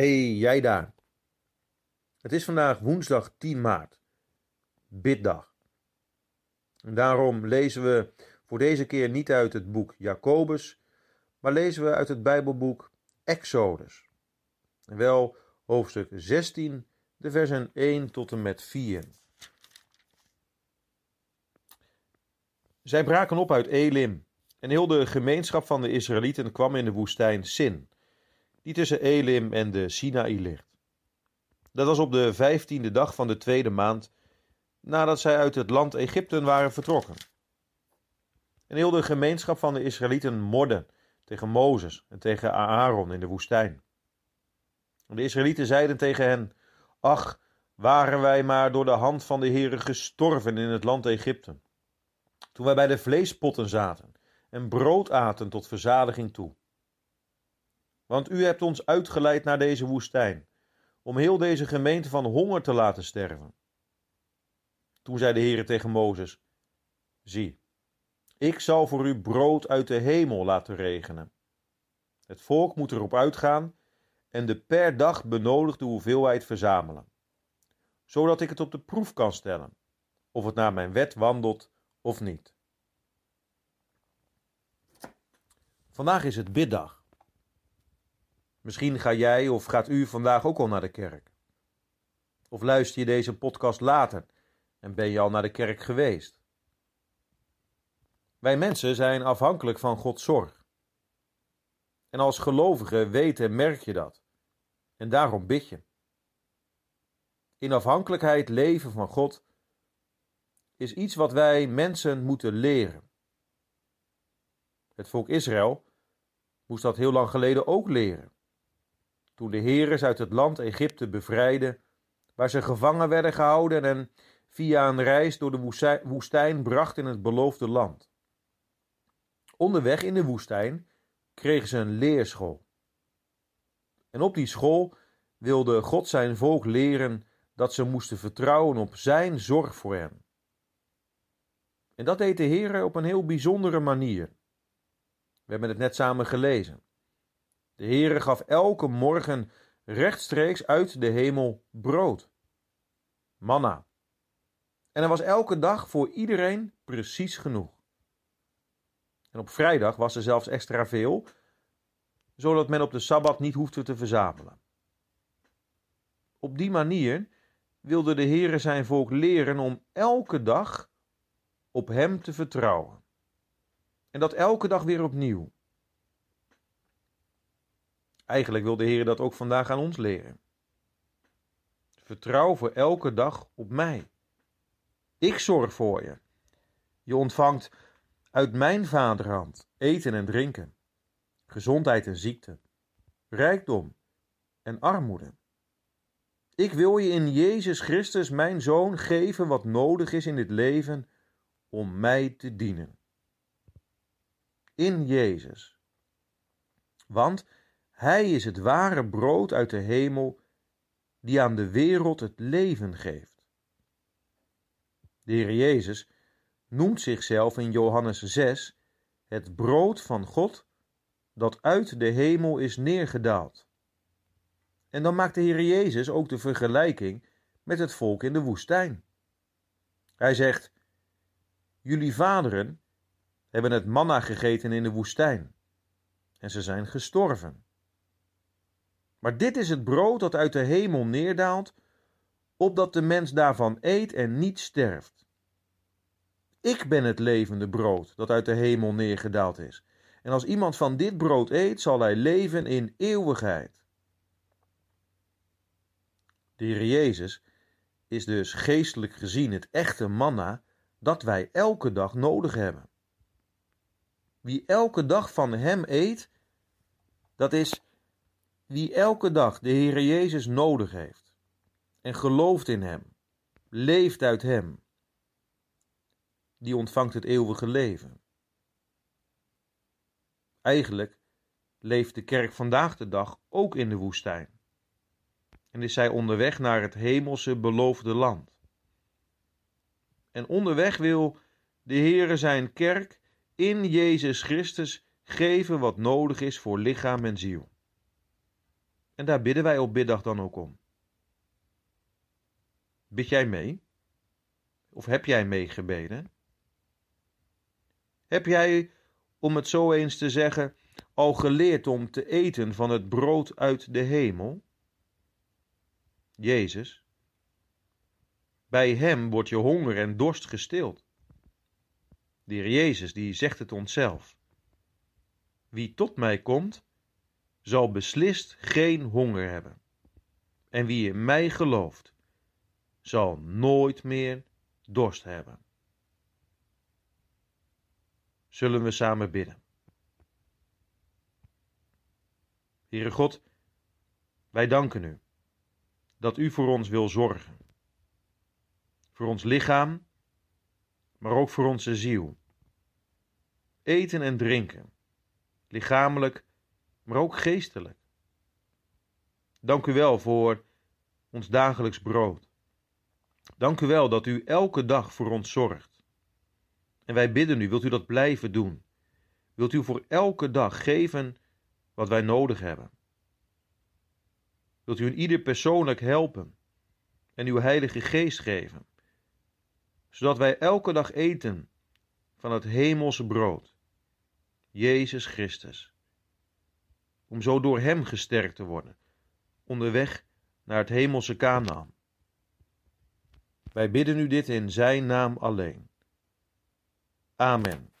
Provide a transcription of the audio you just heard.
jij daar? Het is vandaag woensdag 10 maart, biddag. En daarom lezen we voor deze keer niet uit het boek Jacobus, maar lezen we uit het Bijbelboek Exodus. Wel hoofdstuk 16, de versen 1 tot en met 4. Zij braken op uit Elim en heel de gemeenschap van de Israëlieten kwam in de woestijn Sin, die tussen Elim en de Sinaï ligt. Dat was op de vijftiende dag van de tweede maand, nadat zij uit het land Egypte waren vertrokken. En heel de gemeenschap van de Israëlieten morde tegen Mozes en tegen Aaron in de woestijn. De Israëlieten zeiden tegen hen: Ach, waren wij maar door de hand van de Heere gestorven in het land Egypte. Toen wij bij de vleespotten zaten en brood aten tot verzadiging toe. Want u hebt ons uitgeleid naar deze woestijn, om heel deze gemeente van honger te laten sterven. Toen zei de Heere tegen Mozes: Zie, ik zal voor u brood uit de hemel laten regenen. Het volk moet erop uitgaan en de per dag benodigde hoeveelheid verzamelen, zodat ik het op de proef kan stellen, of het naar mijn wet wandelt of niet. Vandaag is het biddag. Misschien ga jij of gaat u vandaag ook al naar de kerk. Of luister je deze podcast later en ben je al naar de kerk geweest. Wij mensen zijn afhankelijk van Gods zorg. En als gelovige weet en merk je dat. En daarom bid je. In afhankelijkheid leven van God is iets wat wij mensen moeten leren. Het volk Israël moest dat heel lang geleden ook leren. Toen de Heer uit het land Egypte bevrijdde, waar ze gevangen werden gehouden en via een reis door de woestijn bracht in het beloofde land. Onderweg in de woestijn kregen ze een leerschool. En op die school wilde God zijn volk leren dat ze moesten vertrouwen op zijn zorg voor hen. En dat deed de Heer op een heel bijzondere manier. We hebben het net samen gelezen. De Heere gaf elke morgen rechtstreeks uit de hemel brood. Manna. En er was elke dag voor iedereen precies genoeg. En op vrijdag was er zelfs extra veel, zodat men op de sabbat niet hoefde te verzamelen. Op die manier wilde de Heere zijn volk leren om elke dag op Hem te vertrouwen. En dat elke dag weer opnieuw. Eigenlijk wil de Heer dat ook vandaag aan ons leren. Vertrouw voor elke dag op mij. Ik zorg voor je. Je ontvangt uit mijn vaderhand eten en drinken, gezondheid en ziekte, rijkdom en armoede. Ik wil je in Jezus Christus, mijn Zoon, geven wat nodig is in dit leven om mij te dienen in Jezus. Want Hij is het ware brood uit de hemel die aan de wereld het leven geeft. De Heer Jezus noemt zichzelf in Johannes 6 het brood van God dat uit de hemel is neergedaald. En dan maakt de Heer Jezus ook de vergelijking met het volk in de woestijn. Hij zegt: Jullie vaderen hebben het manna gegeten in de woestijn en ze zijn gestorven. Maar dit is het brood dat uit de hemel neerdaalt, opdat de mens daarvan eet en niet sterft. Ik ben het levende brood dat uit de hemel neergedaald is. En als iemand van dit brood eet, zal hij leven in eeuwigheid. De Heer Jezus is dus geestelijk gezien het echte manna dat wij elke dag nodig hebben. Wie elke dag van Hem eet, dat is wie elke dag de Heere Jezus nodig heeft en gelooft in Hem, leeft uit Hem, die ontvangt het eeuwige leven. Eigenlijk leeft de kerk vandaag de dag ook in de woestijn en is zij onderweg naar het hemelse beloofde land. En onderweg wil de Heere zijn kerk in Jezus Christus geven wat nodig is voor lichaam en ziel. En daar bidden wij op biddag dan ook om. Bid jij mee? Of heb jij meegebeden? Heb jij, om het zo eens te zeggen, al geleerd om te eten van het brood uit de hemel? Jezus. Bij hem wordt je honger en dorst gestild. De Heer Jezus die zegt het onszelf. Wie tot mij komt, zal beslist geen honger hebben. En wie in mij gelooft, zal nooit meer dorst hebben. Zullen we samen bidden? Heere God, wij danken u dat u voor ons wil zorgen. Voor ons lichaam, maar ook voor onze ziel. Eten en drinken, lichamelijk, maar ook geestelijk. Dank u wel voor ons dagelijks brood. Dank u wel dat u elke dag voor ons zorgt. En wij bidden u, wilt u dat blijven doen? Wilt u voor elke dag geven wat wij nodig hebben? Wilt u in ieder persoonlijk helpen en uw Heilige Geest geven, zodat wij elke dag eten van het hemelse brood, Jezus Christus, om zo door Hem gesterkt te worden, onderweg naar het hemelse Canaan. Wij bidden u dit in Zijn naam alleen. Amen.